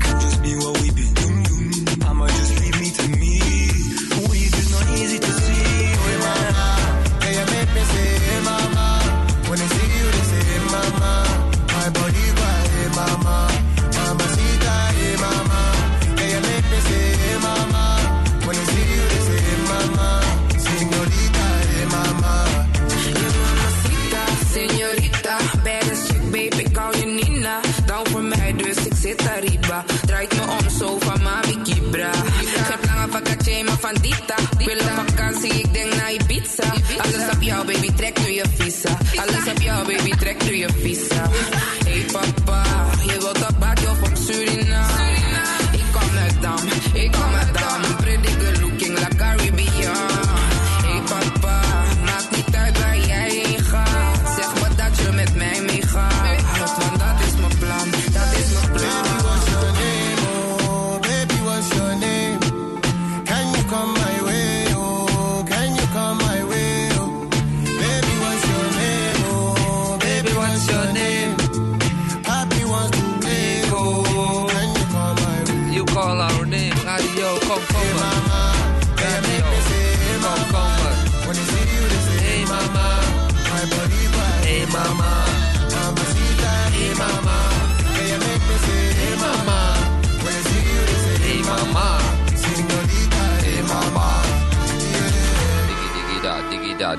through your feet.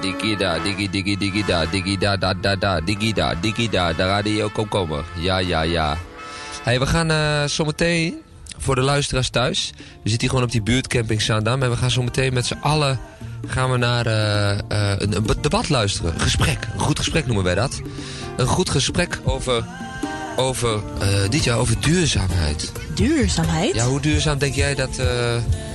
Digi da, digi digi digi da, digi da da da da, digi da, digi da, de radio komkommer. Ja, ja, ja. Hey, we gaan eh, zometeen, voor de luisteraars thuis, we zitten hier gewoon op die buurtcamping Zaandam en we gaan zometeen met z'n allen gaan we naar eh, eh, een, een debat luisteren. Een gesprek, een goed gesprek noemen wij dat. Een goed gesprek over, over dit jaar, over duurzaamheid. Duurzaamheid? Ja, hoe duurzaam denk jij dat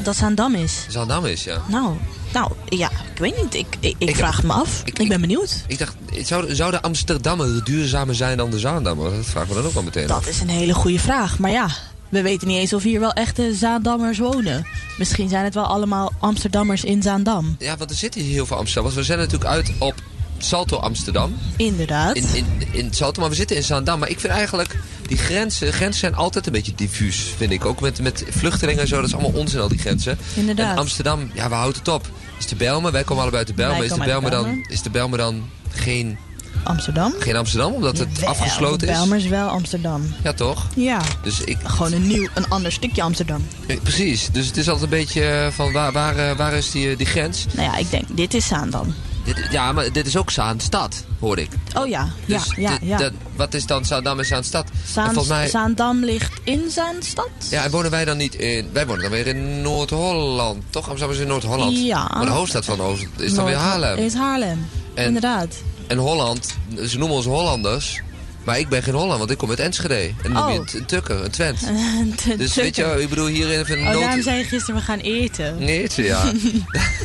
Dat Zaandam is. Zaandam is, ja? Nou, nou, ja, ik weet niet. Ik, ik, ik Ik- vraag het me af. Ik, ben benieuwd. Ik dacht, zou, zou de Amsterdammer duurzamer zijn dan de Zaandammer? Dat vragen we dan ook wel meteen. Dat is een hele goede vraag. Maar ja, we weten niet eens of hier wel echte Zaandammers wonen. Misschien zijn het wel allemaal Amsterdammers in Zaandam. Ja, want er zitten hier heel veel Amsterdammers. We zijn natuurlijk uit op Salto Amsterdam. Inderdaad. In, in, in Salto, maar we zitten in Zaandam. Maar ik vind eigenlijk, die grenzen, grenzen zijn altijd een beetje diffuus, vind ik. Ook met, met vluchtelingen en zo, dat is allemaal onzin al die grenzen. Inderdaad. En Amsterdam, ja, we houden het op. Is de Belmer, wij komen allebei uit de Belmer. Wij Is de de dan, is de Belmer dan geen, Amsterdam? geen Amsterdam, omdat het afgesloten is? Belmer is wel Amsterdam. Ja, toch? Ja. Dus ik, Gewoon een nieuw, een ander stukje Amsterdam. Precies, dus het is altijd een beetje eh, van waar, waar, eh, waar is die, eh, die grens? Nou ja, ik denk, dit is Zaandam. Dit, ja, maar dit is ook Zaanstad, hoor ik. Oh ja, ja, Dus ja, ja. dat- wat is dan Zaandam en Zaanstad? En Zaan, volgens mij, Zaandam ligt in Zaanstad? ja, en wonen wij dan niet in... Wij wonen dan weer in Noord-Holland, toch? Amsterdam is in Noord-Holland. Ja. Maar de hoofdstad van Oost is dan weer Haarlem. Is Haarlem, En- inderdaad. En Holland, ze noemen ons Hollanders... Maar ik ben geen Holland, want ik kom uit Enschede. En dan je Oh. het een tukker, een Twent. Dus weet je, ik bedoel hier even een Oh, nood... daarom zei je gisteren, we gaan eten. Nee, ja.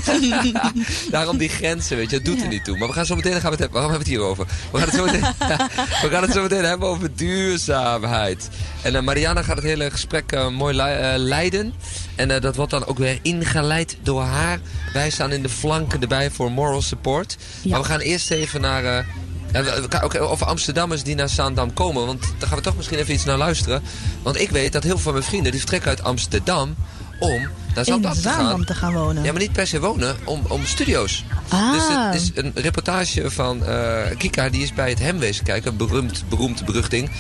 Daarom die grenzen, weet je, dat doet er niet toe. Maar we gaan zo meteen, gaan we het hebben, waarom hebben we het hier over? We gaan het zo meteen, we gaan het zo meteen hebben over duurzaamheid. En eh, Mariana gaat het hele gesprek eh, mooi eh, leiden. En dat wordt dan ook weer ingeleid door haar. Wij staan in de flanken erbij voor moral support. Maar we gaan eerst even naar... over Amsterdammers die naar Zaandam komen. Want daar gaan we toch misschien even iets naar luisteren. Want ik weet dat heel veel van mijn vrienden... die vertrekken uit Amsterdam om naar Zaandam te gaan. Zaandam te gaan wonen. Ja, maar niet per se wonen, om, om studio's. Ah. Dus het is een reportage van eh, Kika, die is bij het Hem wezen kijken. Beroemd, beroemd beruchting.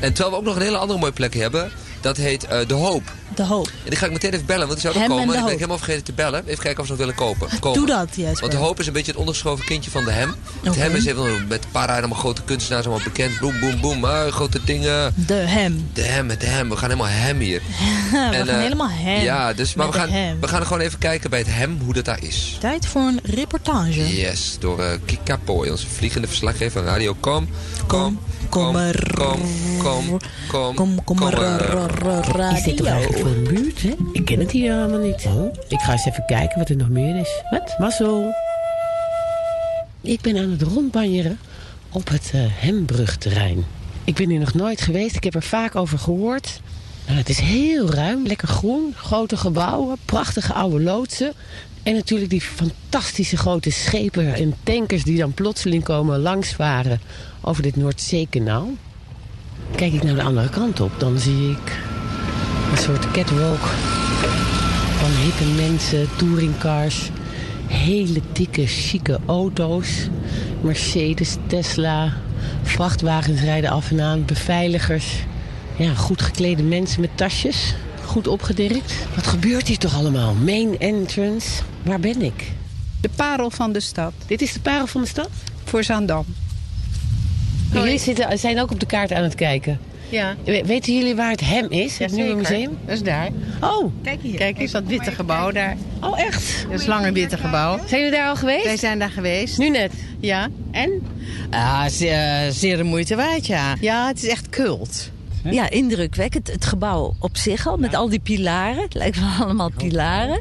En terwijl we ook nog een hele andere mooie plek hebben. Dat heet eh, De Hoop. De Hoop. En die ga ik meteen even bellen, want die zou er en komen. En ik ben Hoop. helemaal vergeten te bellen. Even kijken of ze nog willen kopen. komen. Doe dat, Jesper. Want De Hoop is een beetje het ondergeschoven kindje van De Hem. Het. Hem is even met para allemaal grote kunstenaars allemaal bekend. Boem, boem, boem. Ah, grote dingen. De Hem. De Hem, met de Hem. We gaan helemaal Hem hier. we En, gaan eh, helemaal hem. Ja, dus, maar we gaan, we gaan er gewoon even kijken bij het Hem hoe dat daar is. Tijd voor een reportage. Yes, door eh, Kika Pooi, onze vliegende verslaggever van Radio Kom. Kom, kom, kom, kom, kom, kom, Kom, kom, radio. Is dit toch eigenlijk voor een buurt, hè? Ik ken het hier allemaal niet. Oh, ik ga eens even kijken wat er nog meer is. Wat? Mazzel. Ik ben aan het rondbanjeren op het eh, Hembrugterrein. Ik ben hier nog nooit geweest. Ik heb er vaak over gehoord. Nou, het is heel ruim, lekker groen, grote gebouwen, prachtige oude loodsen. En natuurlijk die fantastische grote schepen en tankers die dan plotseling komen langsvaren over dit Noordzeekanaal. Kijk ik naar de andere kant op, dan zie ik een soort catwalk van hippe mensen, touringcars, hele dikke, chique auto's. Mercedes, Tesla, vrachtwagens rijden af en aan, beveiligers. Ja, goed geklede mensen met tasjes, goed opgedirkt. Wat gebeurt hier toch allemaal? Main entrance, waar ben ik? De parel van de stad. Dit is de parel van de stad? Voor Zaandam. Jullie zitten, zijn ook op de kaart aan het kijken. Ja. We- Weten jullie waar het hem is, het nieuwe museum? Dat is daar. Oh. Kijk hier. Kijk eens dat witte gebouw daar. Oh, echt? Dat is lange witte gebouw. Zijn jullie daar al geweest? Wij zijn daar geweest. Nu net? Ja. En? Ah, zeer, zeer de moeite waard, ja. Ja, het is echt cult. Ja, indrukwekkend. Het gebouw op zich al, met al die pilaren. Het lijkt wel allemaal pilaren.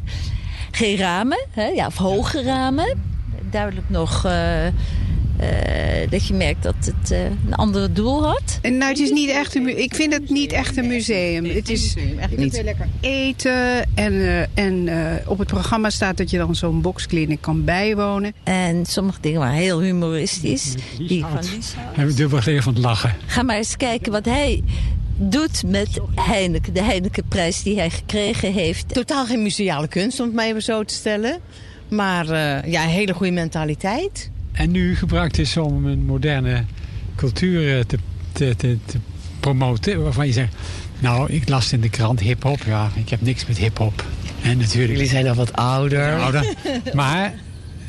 Geen ramen, hè? Ja, of hoge ramen. Duidelijk nog eh, eh, dat je merkt dat het eh, een ander doel had. En nou, het is niet echt een mu- Ik vind het niet echt een museum. Het is kunt niet. heel lekker eten. En, eh, en eh, op het programma staat dat je dan zo'n boxclinic kan bijwonen. En sommige dingen waren heel humoristisch. Die van Lieshout. Hebben we dubbel gelegen van het lachen. Ga maar eens kijken wat hij doet met Heineken. De Heinekenprijs die hij gekregen heeft. Totaal geen museale kunst, om het maar even zo te stellen. Maar eh, ja, een hele goede mentaliteit. En nu gebruikt is om een moderne cultuur eh, te, te, te, te promoten. Waarvan je zegt, nou ik las in de krant hip-hop. Ja, ik heb niks met hip-hop. En natuurlijk. Jullie zijn al wat ouder. ouder. Maar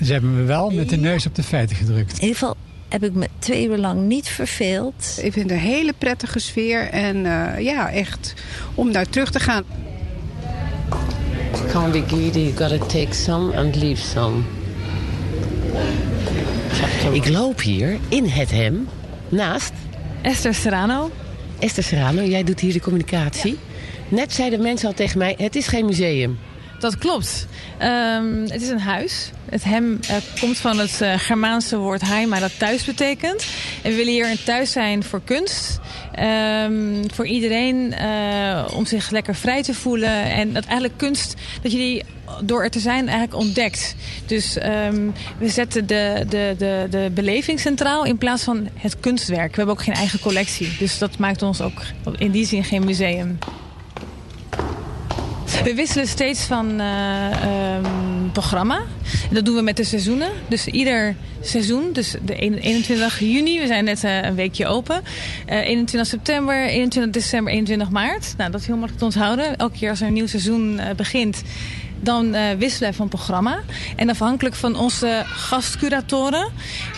ze hebben me wel met de neus op de feiten gedrukt. In ieder geval heb ik me twee uur lang niet verveeld. Ik vind het een hele prettige sfeer. En eh, ja, echt om daar terug te gaan. Can't be greedy, you gotta take some and leave some. Ik loop hier in het hem naast... Esther Serrano. Esther Serrano, jij doet hier de communicatie. Net zeiden mensen al tegen mij, het is geen museum. Dat klopt. Ehm, het is een huis. Het hem eh, komt van het eh, Germaanse woord heima, dat thuis betekent. En we willen hier een thuis zijn voor kunst. Ehm, voor iedereen eh, om zich lekker vrij te voelen. En dat eigenlijk kunst, dat je die door er te zijn eigenlijk ontdekt. Dus ehm, we zetten de, de, de, de beleving centraal in plaats van het kunstwerk. We hebben ook geen eigen collectie. Dus dat maakt ons ook in die zin geen museum. We wisselen steeds van eh, ehm, programma. Dat doen we met de seizoenen. Dus ieder seizoen, dus de 21 juni, we zijn net eh, een weekje open. Eh, 21 september, 21 december, 21 maart. Nou, dat is heel makkelijk te onthouden. Elke keer als er een nieuw seizoen eh, begint, dan eh, wisselen we van programma. En afhankelijk van onze gastcuratoren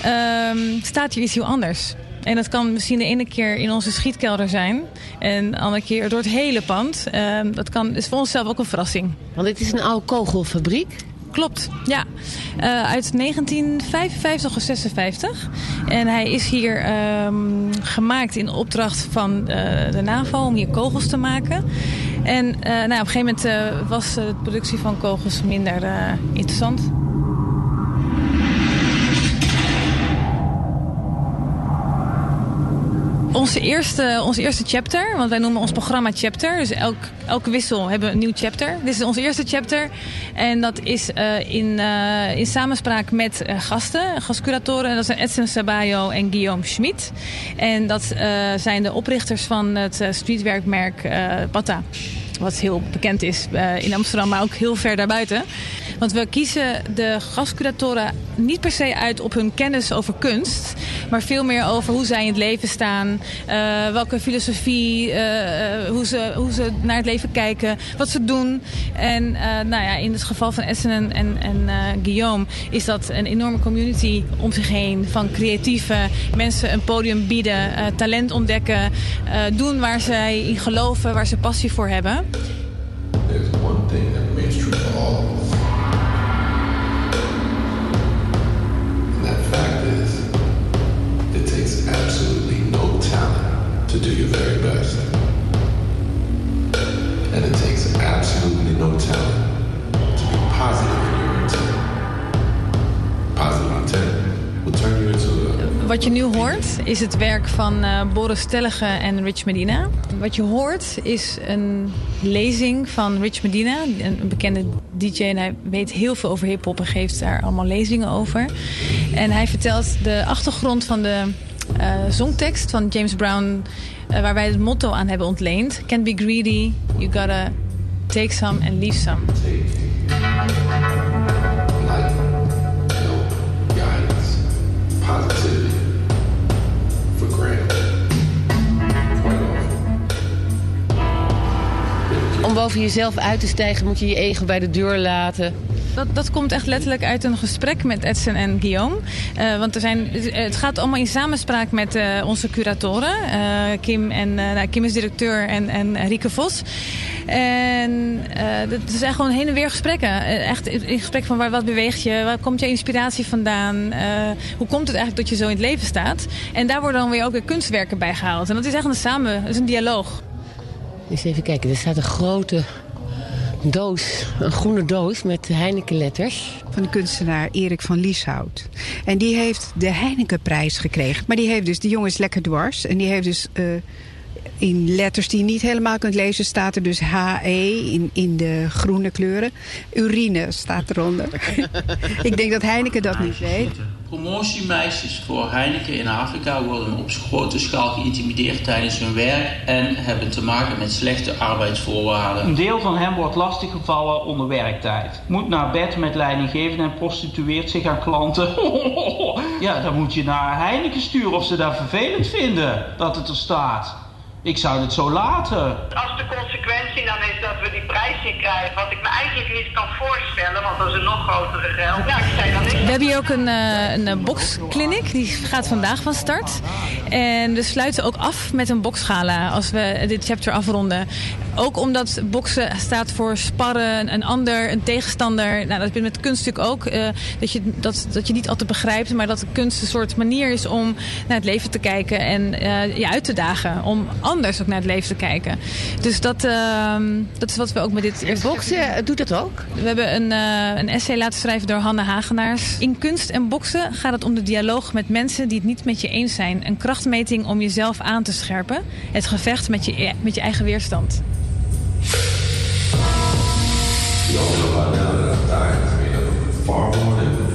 ehm, staat hier iets heel anders. En dat kan misschien de ene keer in onze schietkelder zijn. En de andere keer door het hele pand. Ehm, dat kan, is voor onszelf ook een verrassing. Want dit is een oude kogelfabriek? Klopt, ja. Eh, uit 1955 of 56. En hij is hier ehm, gemaakt in opdracht van eh, de NAVO om hier kogels te maken. En eh, nou, op een gegeven moment was de productie van kogels minder interessant. Onze eerste, onze eerste chapter, want wij noemen ons programma chapter. Dus elk, elke wissel hebben we een nieuw chapter. Dit is onze eerste chapter. En dat is eh, in, eh, in samenspraak met eh, gasten, gastcuratoren. Dat zijn Edson Sabayo en Guillaume Schmid. En dat zijn de oprichters van het streetwerkmerk Pata. Wat heel bekend is in Amsterdam, maar ook heel ver daarbuiten. Want we kiezen de gastcuratoren niet per se uit op hun kennis over kunst. Maar veel meer over hoe zij in het leven staan. eh, welke filosofie, eh, eh, hoe, ze, hoe ze naar het leven kijken. Wat ze doen. En nou ja, in het geval van Essen en, en, Guillaume is dat een enorme community om zich heen. Van creatieve mensen een podium bieden. talent ontdekken. doen waar zij in geloven, waar ze passie voor hebben. Takes absolutely no talent to do your very best. And it takes absolutely no talent to be positive in your intent. Positive intent will turn you into a Wat je nu hoort is het werk van eh, Boris Stellige en Rich Medina. Wat je hoort is een lezing van Rich Medina, een bekende DJ. En hij weet heel veel over hip-hop en geeft daar allemaal lezingen over. En hij vertelt de achtergrond van de eh zongtekst van James Brown, eh, waar wij het motto aan hebben ontleend: Can't be greedy, you gotta take some and leave some. Om boven jezelf uit te stijgen moet je je ego bij de deur laten. Dat, dat komt echt letterlijk uit een gesprek met Edson en Guillaume. Eh, want er zijn, het gaat allemaal in samenspraak met eh, onze curatoren. eh, Kim, en, nou, Kim is directeur en, en Rieke Vos. En dat zijn gewoon heen en weer gesprekken. Echt in gesprek van waar, wat beweegt je? Waar komt je inspiratie vandaan? Hoe komt het eigenlijk dat je zo in het leven staat? En daar worden dan weer ook weer kunstwerken bij gehaald. En dat is echt een samen, dat is een dialoog. Eens even kijken, er staat een grote doos, een groene doos met Heineken letters. Van de kunstenaar Erik van Lieshout. En die heeft de Heinekenprijs gekregen. Maar die heeft dus, de jongen is lekker dwars. En die heeft dus eh, in letters die je niet helemaal kunt lezen... staat er dus HE in, in de groene kleuren. Urine staat eronder. Ik denk dat Heineken dat niet weet. Promotiemeisjes voor Heineken in Afrika worden op grote schaal geïntimideerd tijdens hun werk en hebben te maken met slechte arbeidsvoorwaarden. Een deel van hen wordt lastiggevallen onder werktijd. Moet naar bed met leidinggevende en prostitueert zich aan klanten. ja, dan moet je naar Heineken sturen of ze dat vervelend vinden dat het er staat. Ik zou het zo laten. Als de consequentie dan is dat we die prijs niet krijgen, wat ik me eigenlijk niet kan voorstellen, want dat is een nog grotere geld. Nou, ik zei dan niet. We hebben hier ook een, eh, een eh, boxclinic. Die gaat vandaag van start. En we sluiten ook af met een boxgala als we dit chapter afronden. Ook omdat boksen staat voor sparren, een ander, een tegenstander. Nou, dat is met kunst natuurlijk ook. eh, dat, je, dat, dat je niet altijd begrijpt, maar dat de kunst een soort manier is om naar het leven te kijken en eh, je uit te dagen. Om anders ook naar het leven te kijken. Dus dat, ehm, dat is wat we ook met dit eerste. Boksen doet dat ook? We hebben een, eh, een essay laten schrijven door Hanne Hagenaars. In kunst en boksen gaat het om de dialoog met mensen die het niet met je eens zijn. Een krachtmeting om jezelf aan te scherpen. Het gevecht met je, met je eigen weerstand. We